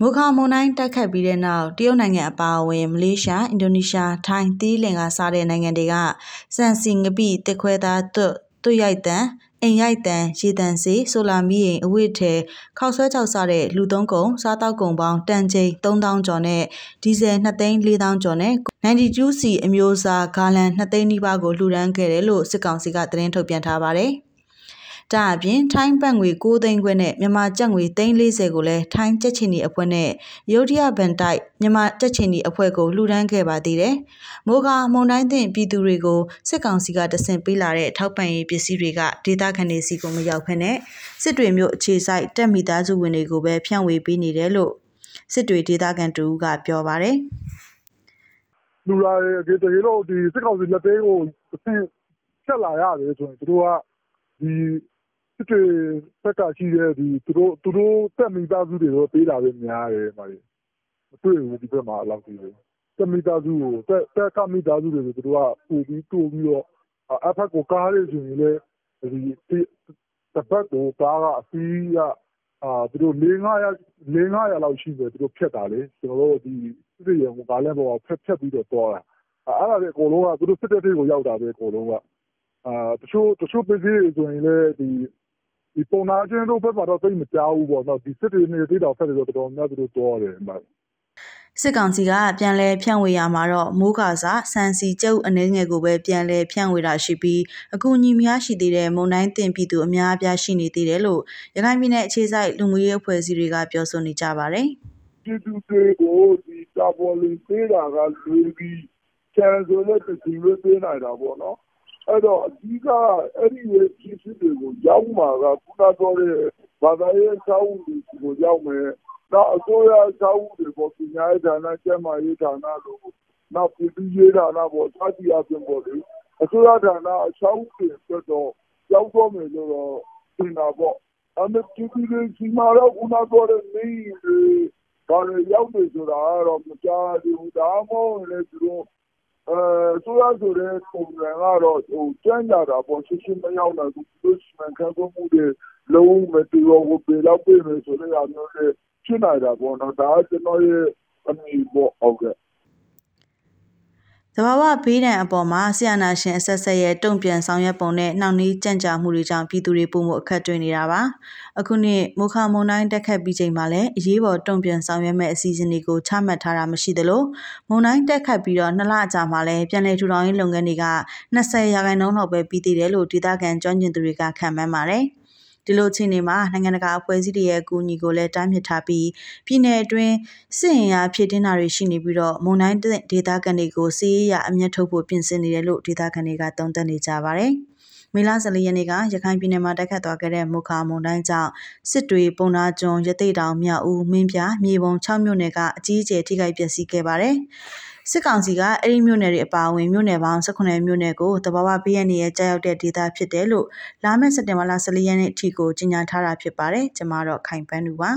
မိုခါမွန်တိုင်းတက်ခတ်ပြီးတဲ့နောက်တရုတ်နိုင်ငံအပါအဝင် မလေးရှားအင်ဒိုနီးရှားထိုင်းသီးလင်ကစားတဲ့နိုင်ငံတွေကစံစီငပိတက်ခွဲသားသွတ်သွတ်ရိုက်တန်အိမ်ရိုက်တန်ရေတန်စီဆိုလာမီရင်အဝတ်ထဲခောက်ဆွဲချောက်စားတဲ့လူသုံးကုံစားတောက်ကုံပေါင်းတန်ချိန်3000ကျော်နဲ့ဒီဇယ်2သိန်း4000ကျော်နဲ့ 92စီအမျိုးအစားဂါလန်2သိန်းနီးပါးကိုလှူဒန်းခဲ့တယ်လို့စစ်ကောင်စီကသတင်းထုတ်ပြန်ထားပါတယ်။ ဒါအပြင်ထိုင်းဘတ်ငွေ6သိန်းခွဲနဲ့မြန်မာကျပ်ငွေ340ကိုလည်းထိုင်းကြက်ချီနီအဖွဲ့နဲ့ရုတ်တရက်ဘန်တိုက်မြန်မာကြက်ချီနီအဖွဲ့ကိုလှူဒန်းခဲ့ပါသေးတယ်။မိုးကမုန်တိုင်းသင့်ပြည်သူတွေကိုစစ်ကောင်စီကတဆင့်ပေးလာတဲ့ထောက်ပံ့ရေးပစ္စည်းတွေကဒေသခံတွေစီကိုမရောက်ဖ ೇನೆ စစ်တွေမျိုးအခြေစိုက်တက်မိသားစုဝင်တွေကိုပဲဖြန့်ဝေပေးနေတယ်လို့စစ်တွေဒေသခံတူကပြောပါတယ်။လူလာတွေတကယ်လို့ဒီစစ်ကောင်စီလက်သေးကိုဆက်လာရတယ်ဆိုရင်တို့ကဒီ စစ်တွေဘက်ကရှိတဲ့သူတို့တပ်မိသားစုတွေကိုပေးတာပဲများတယ်။မတွေ့ဘူးဒီဘက်မှာအဲလောက်ကြီး။တပ်မိသားစုကိုတပ်ကမိသားစုတွေကိုသူတို့ကပိုပြီးတိုးပြီးတော့အဲဒီဘက်ကိုကားတွေဆိုရင်လည်းတပတ်ကိုကားကအစီးကသူတို့လေးငါးရာလောက်ရှိတယ်သူတို့ဖြတ်တာလေ။ကျနော်တို့စစ်တွေရန်ကုန်ကားလမ်းပေါ်ကဖြတ်ပြီးတော့သွားတာ။အဲဒါတွေအကုန်လုံးကသူတို့စစ်တပ်ထဲကိုရောက်တာပဲအကုန်လုံးက။တချို့ပစ္စည်းတွေဆိုရင်လည်းဒီ ပုံနာချင်းတို့ဘက်မှာတော့သိမကြားဘူးပေါ့နော်ဒီစစ်တွေနေသေးတာဖက်တွေတော့တော်တော်များသူတို့တော်တယ်ဗျစစ်ကောင်စီကပြန်လဲဖြန့်ဝေရမှာတော့မိုးကာစာစံစီကျုပ်အနေငယ်ကိုပဲပြန်လဲဖြန့်ဝေတာရှိပြီးအကူအညီများရှိသေးတဲ့မုံတိုင်းတင်ပြည်သူအများအပြားရှိနေသေးတယ်လို့ရခိုင်ပြည်နယ်အခြေစိုက်လူမှုရေးအဖွဲ့အစည်းတွေကပြောဆိုနေကြပါတယ်ပြည်သူတွေကိုဒီတာပေါ်လီပေးတာကလူကြီးကျန်ဆိုတဲ့ပြည်သူတွေပေးနိုင်တာပေါ့နော် အဲ့တော့အဓိကအဲ့ဒီရဲ့ဖြစ်ဖြစ်တွေကိုရောက်မှာကခုနပြောတဲ့ဘာသာရေးအဆောက်အဦတွေကိုရောက်မယ်နောက်အစိုးရအဆောက်အဦတွေပေါ့ပညာရေးဌာနကျန်းမာရေးဌာနတို့နောက်ပြည်သူ့ရေးဌာနပေါ့စသည်အပြင်ပေါ့လေအစိုးရဌာနအဆောက်အဦတွေအတွက်တော့ရောက်တော့မယ်လို့တော့ထင်တာပေါ့အဲ့ဒါပြည်သူတွေစီမာတော့ခုနပြောတဲ့နေတွေဘာတွေရောက်နေဆိုတာကတော့မကြားသေးဘူးဒါမှမဟုတ်လည်းသူတို့ ဆိုရဆိုတဲ့ပုံစံကတော့ဟိုကြမ်းကြတာပေါ့ရှင်းရှင်းမရောက်နိုင်ဘူးသူတို့စီမံခန့်ခွဲမှုတွေလုံးမတူတော့ဘူးပြေတော့ပြေမယ်ဆိုတဲ့အမျိုးတွေဖြစ်နိုင်တာပေါ့နော်ဒါကကျွန်တော်ရဲ့အမြင်ပေါ့ဟုတ်ကဲ့ သဘာဝဘေးဒဏ်အပေါ်မှာဆီယနာရှင်အဆက်ဆက်ရဲ့တုံ့ပြန်ဆောင်ရွက်ပုံနဲ့နှောင့်နှေးကြံ့ကြာမှုတွေကြောင့်ပြည်သူတွေပုံမှုအခက်တွေ့နေတာပါအခုနှစ်မိုခါမုန်တိုင်းတက်ခတ်ပြီးချိန်မှာလည်းအရေးပေါ်တုံ့ပြန်ဆောင်ရွက်မဲ့အစီအစဉ်တွေကိုချမှတ်ထားတာမရှိသလိုမုန်တိုင်းတက်ခတ်ပြီးတော့နှစ်လအကြာမှာလည်းပြည်내ထူထောင်ရေးလုပ်ငန်းတွေက20ရာခိုင်နှုန်းလောက်ပဲပြီးသေးတယ်လို့ဒေသခံကျွမ်းကျင်သူတွေကခန့်မှန်းပါတယ်။ ဒီလိုအခြေအနေမှာနိုင်ငံတကာအဖွဲ့အစည်းတွေရဲ့အကူအညီကိုလည်းတားမြစ်ထားပြီးပြည်내အတွင်းစစ်ရင်ရာဖြစ်တင်းတာတွေရှိနေပြီးတော့မုံတိုင်းဒေသခံတွေကိုစီးရအမျက်ထုတ်ဖို့ပြင်ဆင်နေတယ်လို့ဒေသခံတွေကသုံးသပ်နေကြပါတယ်။မေလ14ရက်နေ့ကရခိုင်ပြည်နယ်မှာတိုက်ခတ်သွားခဲ့တဲ့မုခါမုန်တိုင်းကြောင့်စစ်တွေပုံနာကျွန်းရသိတောင်မြောက်ဦးမင်းပြမြေပုံ6မြို့နယ်ကအကြီးအကျယ်ထိခိုက်ပျက်စီးခဲ့ပါတယ်။ စစ်ကောင်စီကအဲ့ဒီမြို့နယ်တွေအပါအဝင်မြို့နယ်ပေါင်း18မြို့နယ်ကိုတဘာဝဘေးရန်ရဲ့ကြာရောက်တဲ့ဒေသဖြစ်တယ်လို့လာမယ့်စက်တင်ဘာလ14ရက်နေ့အထိကိုကြေညာထားတာဖြစ်ပါတယ်ကျွန်မတော့ခိုင်ပန်းလူပါ